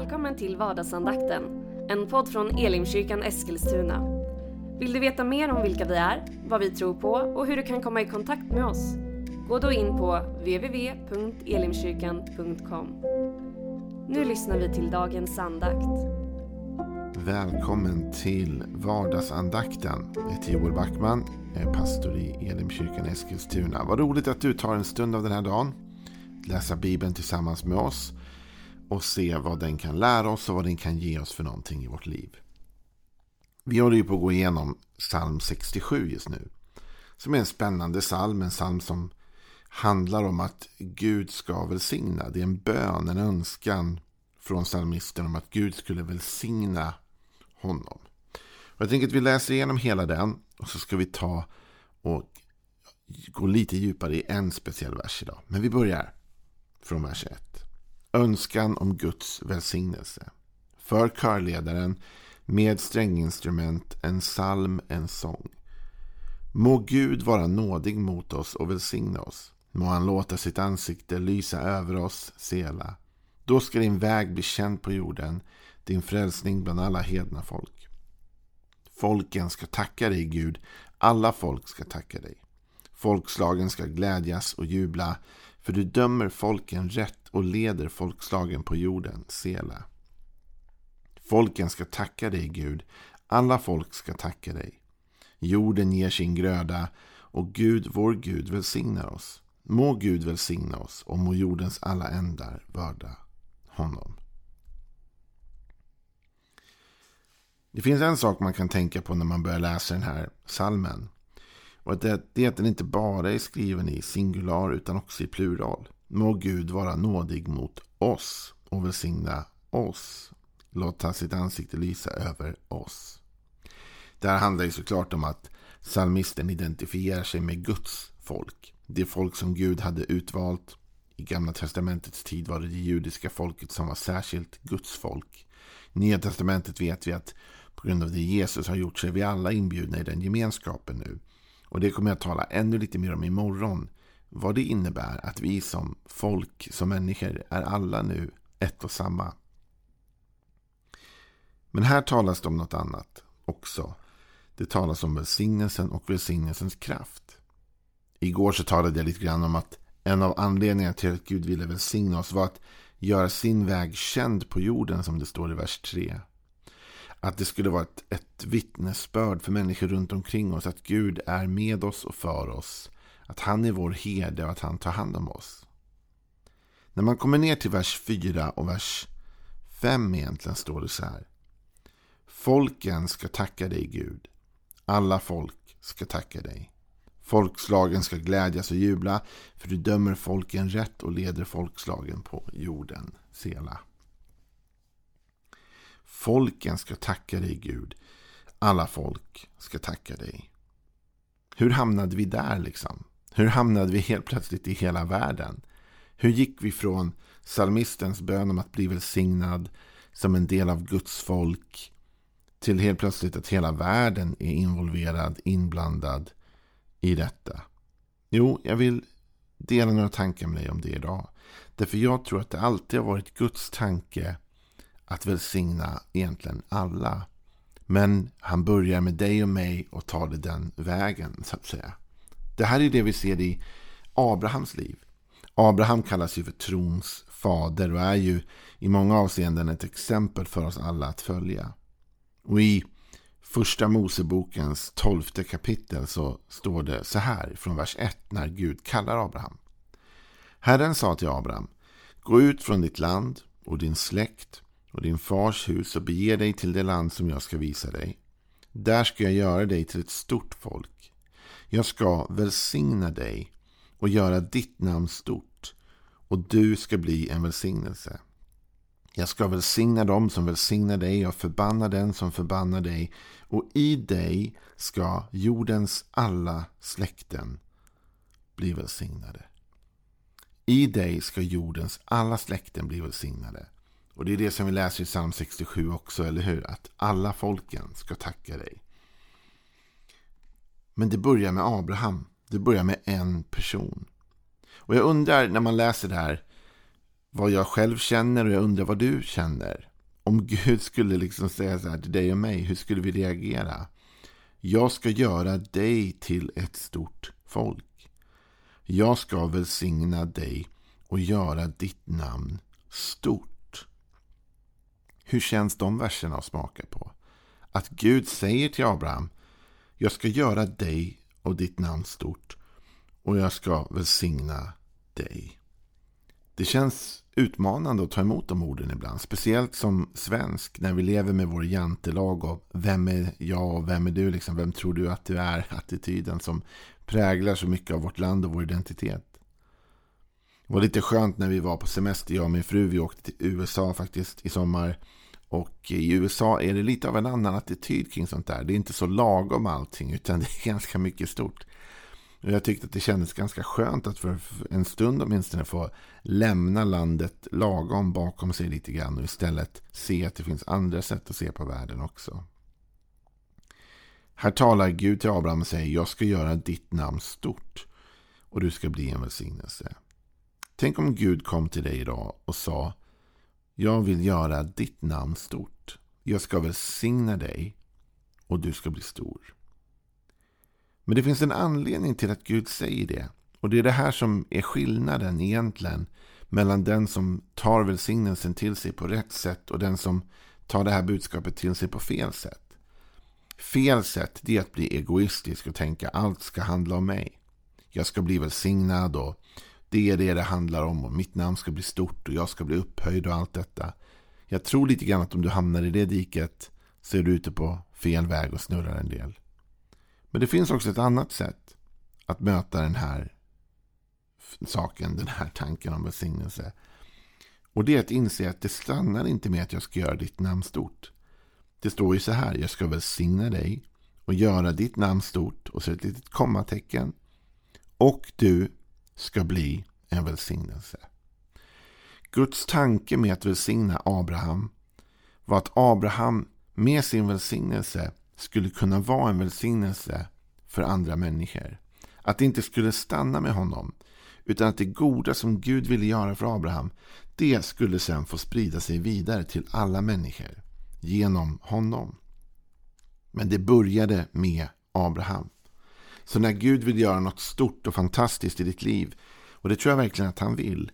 Välkommen till vardagsandakten, en podd från Elimkyrkan Eskilstuna. Vill du veta mer om vilka vi är, vad vi tror på och hur du kan komma i kontakt med oss? Gå då in på www.elimkyrkan.com. Nu lyssnar vi till dagens andakt. Välkommen till vardagsandakten. Jag heter Joel Backman, jag är pastor i Elimkyrkan Eskilstuna. Vad roligt att du tar en stund av den här dagen. Läsa Bibeln tillsammans med oss och se vad den kan lära oss och vad den kan ge oss för någonting i vårt liv. Vi håller ju på att gå igenom psalm 67 just nu. Som är en spännande psalm, en psalm som handlar om att Gud ska välsigna. Det är en bön, en önskan från psalmisten om att Gud skulle välsigna honom. Och jag tänker att vi läser igenom hela den och så ska vi ta och gå lite djupare i en speciell vers idag. Men vi börjar från vers 1. Önskan om Guds välsignelse. För körledaren med stränginstrument, en psalm, en sång. Må Gud vara nådig mot oss och välsigna oss. Må han låta sitt ansikte lysa över oss, Sela. Då ska din väg bli känd på jorden, din frälsning bland alla hedna folk. Folken ska tacka dig, Gud. Alla folk ska tacka dig. Folkslagen ska glädjas och jubla, för du dömer folken rätt och leder folkslagen på jorden, Sela. Folken ska tacka dig, Gud. Alla folk ska tacka dig. Jorden ger sin gröda och Gud, vår Gud, välsignar oss. Må Gud välsigna oss och må jordens alla ändar vörda honom. Det finns en sak man kan tänka på när man börjar läsa den här salmen. Och det, är att den inte bara är skriven i singular utan också i plural. Må Gud vara nådig mot oss och välsigna oss. Låta sitt ansikte lysa över oss. Det här handlar ju såklart om att psalmisten identifierar sig med Guds folk. Det folk som Gud hade utvalt. I Gamla Testamentets tid var det det judiska folket som var särskilt Guds folk. I Nya Testamentet vet vi att på grund av det Jesus har gjort så är vi alla inbjudna i den gemenskapen nu. Och det kommer jag att tala ännu lite mer om imorgon. Vad det innebär att vi som folk, som människor, är alla nu ett och samma. Men här talas det om något annat också. Det talas om välsignelsen och välsignelsens kraft. Igår så talade jag lite grann om att en av anledningarna till att Gud ville välsigna oss var att göra sin väg känd på jorden som det står i vers 3. Att det skulle vara ett, ett vittnesbörd för människor runt omkring oss att Gud är med oss och för oss. Att han är vår herde och att han tar hand om oss. När man kommer ner till vers 4 och vers 5 egentligen står det så här. Folken ska tacka dig Gud. Alla folk ska tacka dig. Folkslagen ska glädjas och jubla, för du dömer folken rätt och leder folkslagen på jorden. Sela. Folken ska tacka dig Gud. Alla folk ska tacka dig. Hur hamnade vi där liksom? Hur hamnade vi helt plötsligt i hela världen? Hur gick vi från psalmistens bön om att bli välsignad som en del av Guds folk till helt plötsligt att hela världen är involverad, inblandad i detta? Jo, jag vill dela några tankar med dig om det idag. Därför jag tror att det alltid har varit Guds tanke att välsigna egentligen alla. Men han börjar med dig och mig och tar det den vägen, så att säga. Det här är det vi ser i Abrahams liv. Abraham kallas ju för trons fader och är ju i många avseenden ett exempel för oss alla att följa. Och i första Mosebokens tolfte kapitel så står det så här från vers 1 när Gud kallar Abraham. Herren sa till Abraham, gå ut från ditt land och din släkt och din fars hus och bege dig till det land som jag ska visa dig. Där ska jag göra dig till ett stort folk. Jag ska välsigna dig och göra ditt namn stort och du ska bli en välsignelse. Jag ska välsigna dem som välsignar dig och förbanna den som förbannar dig och i dig ska jordens alla släkten bli välsignade. I dig ska jordens alla släkten bli välsignade. Och det är det som vi läser i psalm 67 också, eller hur? Att alla folken ska tacka dig. Men det börjar med Abraham. Det börjar med en person. Och jag undrar när man läser det här vad jag själv känner och jag undrar vad du känner. om Gud skulle liksom säga så här till dig och mig, hur skulle vi reagera? Jag ska göra dig till ett stort folk. Jag ska välsigna dig och göra ditt namn stort. Hur känns de verserna att smaka på? Att Gud säger till Abraham, jag ska göra dig och ditt namn stort och jag ska välsigna dig. Det känns utmanande att ta emot de orden ibland. Speciellt som svensk när vi lever med vår jantelag och vem är jag och vem är du? Liksom, vem tror du att du är? Attityden som präglar så mycket av vårt land och vår identitet. Det var lite skönt när vi var på semester, jag och min fru. Vi åkte till USA faktiskt i sommar. Och i USA är det lite av en annan attityd kring sånt där. Det är inte så lagom allting utan det är ganska mycket stort. Och jag tyckte att det kändes ganska skönt att för en stund åtminstone få lämna landet lagom bakom sig lite grann och istället se att det finns andra sätt att se på världen också. Här talar Gud till Abraham och säger jag ska göra ditt namn stort och du ska bli en välsignelse. Tänk om Gud kom till dig idag och sa jag vill göra ditt namn stort. Jag ska välsigna dig och du ska bli stor. Men det finns en anledning till att Gud säger det. Och det är det här som är skillnaden egentligen mellan den som tar välsignelsen till sig på rätt sätt och den som tar det här budskapet till sig på fel sätt. Fel sätt är att bli egoistisk och tänka allt ska handla om mig. Jag ska bli välsignad och det är det det handlar om och mitt namn ska bli stort och jag ska bli upphöjd och allt detta. Jag tror lite grann att om du hamnar i det diket så är du ute på fel väg och snurrar en del. Men det finns också ett annat sätt att möta den här saken, den här tanken om välsignelse. Och det är att inse att det stannar inte med att jag ska göra ditt namn stort. Det står ju så här, jag ska välsigna dig och göra ditt namn stort och så ett litet kommatecken. Och du ska bli en välsignelse. Guds tanke med att välsigna Abraham var att Abraham med sin välsignelse skulle kunna vara en välsignelse för andra människor. Att det inte skulle stanna med honom. Utan att det goda som Gud ville göra för Abraham, det skulle sen få sprida sig vidare till alla människor. Genom honom. Men det började med Abraham. Så när Gud vill göra något stort och fantastiskt i ditt liv, och det tror jag verkligen att han vill,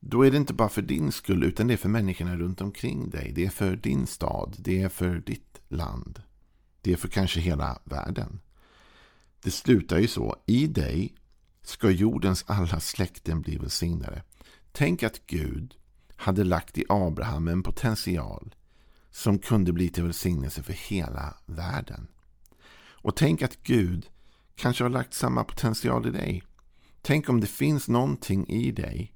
då är det inte bara för din skull, utan det är för människorna runt omkring dig. Det är för din stad, det är för ditt land. Det är för kanske hela världen. Det slutar ju så. I dig ska jordens alla släkten bli välsignade. Tänk att Gud hade lagt i Abraham en potential som kunde bli till välsignelse för hela världen. Och tänk att Gud kanske har lagt samma potential i dig. Tänk om det finns någonting i dig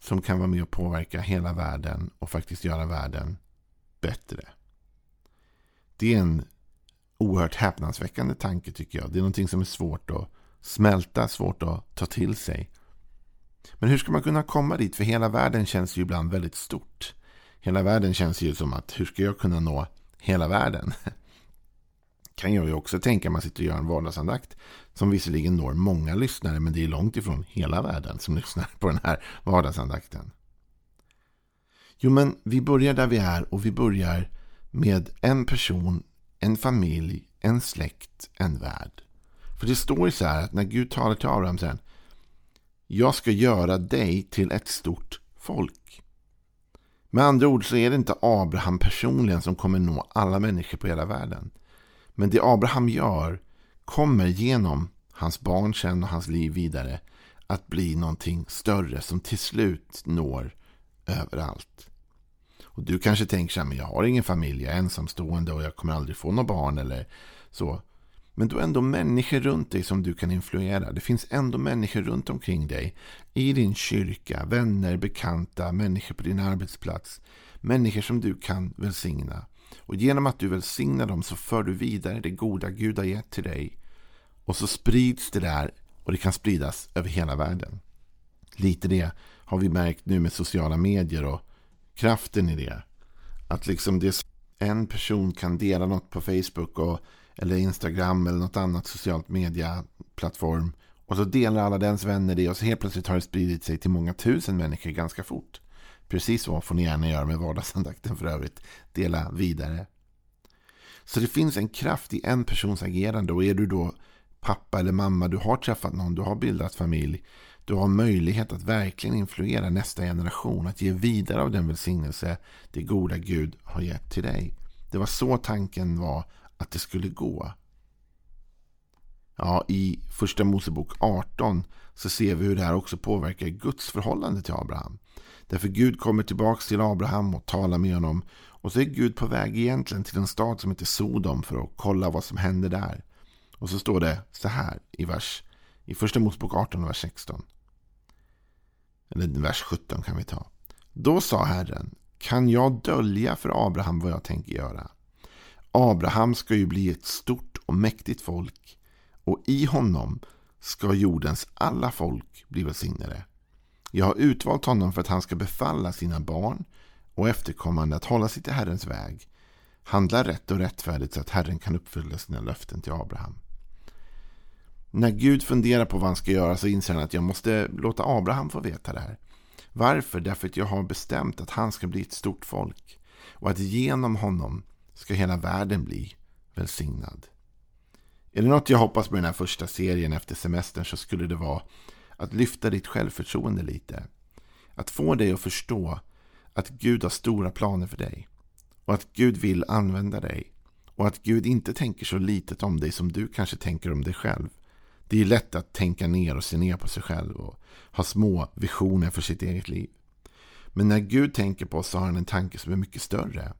som kan vara med och påverka hela världen och faktiskt göra världen bättre. Det är en oerhört häpnadsväckande tanke tycker jag. Det är någonting som är svårt att smälta, svårt att ta till sig. Men hur ska man kunna komma dit? För hela världen känns ju ibland väldigt stort. Hela världen känns ju som att hur ska jag kunna nå hela världen? kan jag ju också tänka man sitter och gör en vardagsandakt som visserligen når många lyssnare men det är långt ifrån hela världen som lyssnar på den här vardagsandakten. Jo men vi börjar där vi är och vi börjar med en person en familj, en släkt, en värld. För det står ju så här att när Gud talar till Abraham sen. Jag ska göra dig till ett stort folk. Med andra ord så är det inte Abraham personligen som kommer nå alla människor på hela världen. Men det Abraham gör kommer genom hans barn sen och hans liv vidare att bli någonting större som till slut når överallt. Och du kanske tänker så här, men jag har ingen familj, jag är ensamstående och jag kommer aldrig få några barn eller så. Men du har ändå människor runt dig som du kan influera. Det finns ändå människor runt omkring dig. I din kyrka, vänner, bekanta, människor på din arbetsplats. Människor som du kan välsigna. Och genom att du välsignar dem så för du vidare det goda Gud har gett till dig. Och så sprids det där och det kan spridas över hela världen. Lite det har vi märkt nu med sociala medier och kraften i det. Att liksom det en person kan dela något på Facebook och, eller Instagram eller något annat socialt media-plattform. Och så delar alla dens vänner det och så helt plötsligt har det spridit sig till många tusen människor ganska fort. Precis så får ni gärna göra med vardagsandakten för övrigt. Dela vidare. Så det finns en kraft i en persons agerande och är du då pappa eller mamma, du har träffat någon, du har bildat familj. Du har möjlighet att verkligen influera nästa generation, att ge vidare av den välsignelse det goda Gud har gett till dig. Det var så tanken var att det skulle gå. Ja, I första Mosebok 18 så ser vi hur det här också påverkar Guds förhållande till Abraham. Därför Gud kommer tillbaka till Abraham och talar med honom. Och så är Gud på väg egentligen till en stad som heter Sodom för att kolla vad som händer där. Och så står det så här i vers i första Mosebok 18, vers 16. Eller vers 17 kan vi ta. Då sa Herren, kan jag dölja för Abraham vad jag tänker göra? Abraham ska ju bli ett stort och mäktigt folk och i honom ska jordens alla folk bli välsignade. Jag har utvalt honom för att han ska befalla sina barn och efterkommande att hålla sig till Herrens väg, handla rätt och rättfärdigt så att Herren kan uppfylla sina löften till Abraham. När Gud funderar på vad han ska göra så inser han att jag måste låta Abraham få veta det här. Varför? Därför att jag har bestämt att han ska bli ett stort folk och att genom honom ska hela världen bli välsignad. Är det något jag hoppas med den här första serien efter semestern så skulle det vara att lyfta ditt självförtroende lite. Att få dig att förstå att Gud har stora planer för dig. Och att Gud vill använda dig. Och att Gud inte tänker så litet om dig som du kanske tänker om dig själv. Det är lätt att tänka ner och se ner på sig själv och ha små visioner för sitt eget liv. Men när Gud tänker på oss så har han en tanke som är mycket större.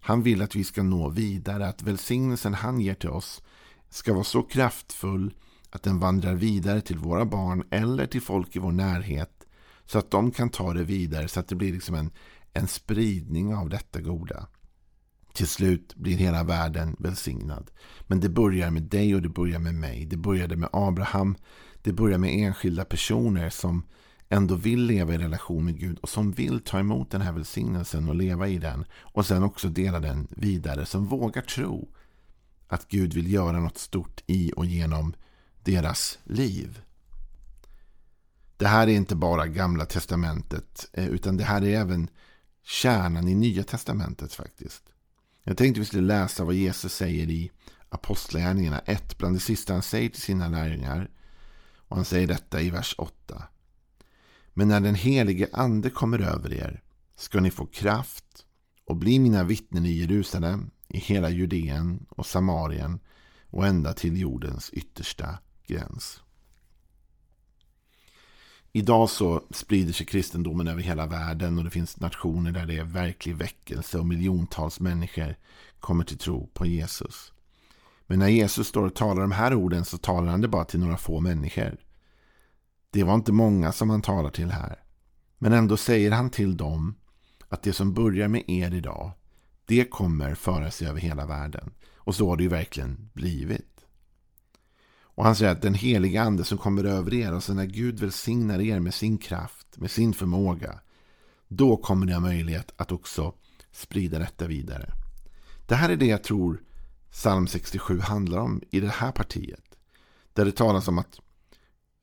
Han vill att vi ska nå vidare, att välsignelsen han ger till oss ska vara så kraftfull att den vandrar vidare till våra barn eller till folk i vår närhet så att de kan ta det vidare så att det blir liksom en, en spridning av detta goda. Till slut blir hela världen välsignad. Men det börjar med dig och det börjar med mig. Det började med Abraham. Det börjar med enskilda personer som ändå vill leva i relation med Gud och som vill ta emot den här välsignelsen och leva i den. Och sen också dela den vidare. Som vågar tro att Gud vill göra något stort i och genom deras liv. Det här är inte bara gamla testamentet eh, utan det här är även kärnan i nya testamentet faktiskt. Jag tänkte vi skulle läsa vad Jesus säger i Apostlagärningarna 1 bland det sista han säger till sina lärjungar. Och han säger detta i vers 8. Men när den helige ande kommer över er ska ni få kraft och bli mina vittnen i Jerusalem, i hela Judeen och Samarien och ända till jordens yttersta gräns. Idag så sprider sig kristendomen över hela världen och det finns nationer där det är verklig väckelse och miljontals människor kommer till tro på Jesus. Men när Jesus står och talar de här orden så talar han det bara till några få människor. Det var inte många som han talar till här. Men ändå säger han till dem att det som börjar med er idag, det kommer föra sig över hela världen. Och så har det ju verkligen blivit. Och han säger att den heliga ande som kommer över er, alltså när Gud välsignar er med sin kraft, med sin förmåga, då kommer ni ha möjlighet att också sprida detta vidare. Det här är det jag tror psalm 67 handlar om i det här partiet. Där det talas om att,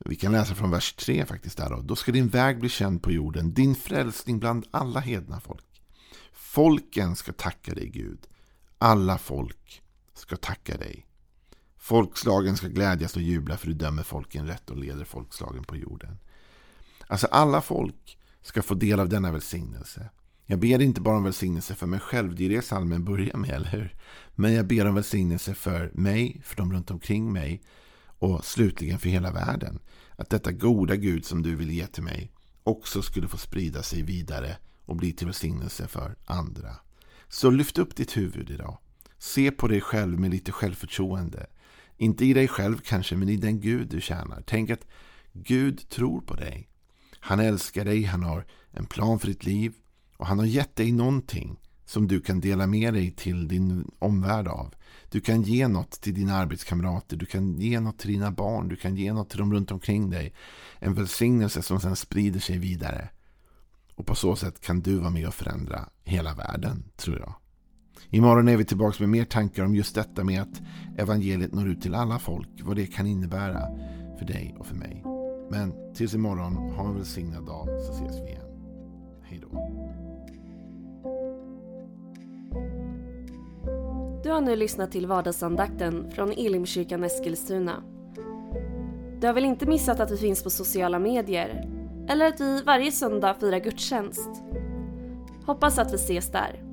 vi kan läsa från vers 3 faktiskt där då. Då ska din väg bli känd på jorden, din frälsning bland alla hedna folk. Folken ska tacka dig Gud. Alla folk ska tacka dig. Folkslagen ska glädjas och jubla för du dömer folken rätt och leder folkslagen på jorden. Alltså alla folk ska få del av denna välsignelse. Jag ber inte bara om välsignelse för mig själv, det är det salmen börjar med, eller hur? Men jag ber om välsignelse för mig, för de runt omkring mig och slutligen för hela världen. Att detta goda Gud som du vill ge till mig också skulle få sprida sig vidare och bli till välsignelse för andra. Så lyft upp ditt huvud idag. Se på dig själv med lite självförtroende. Inte i dig själv kanske, men i den Gud du tjänar. Tänk att Gud tror på dig. Han älskar dig, han har en plan för ditt liv och han har gett dig någonting som du kan dela med dig till din omvärld av. Du kan ge något till dina arbetskamrater, du kan ge något till dina barn, du kan ge något till dem runt omkring dig. En välsignelse som sedan sprider sig vidare. Och på så sätt kan du vara med och förändra hela världen, tror jag. Imorgon är vi tillbaka med mer tankar om just detta med att evangeliet når ut till alla folk, vad det kan innebära för dig och för mig. Men tills imorgon, ha en välsignad dag så ses vi igen. Hej då. Du har nu lyssnat till vardagsandakten från Elimkyrkan Eskilstuna. Du har väl inte missat att vi finns på sociala medier? Eller att vi varje söndag firar gudstjänst? Hoppas att vi ses där.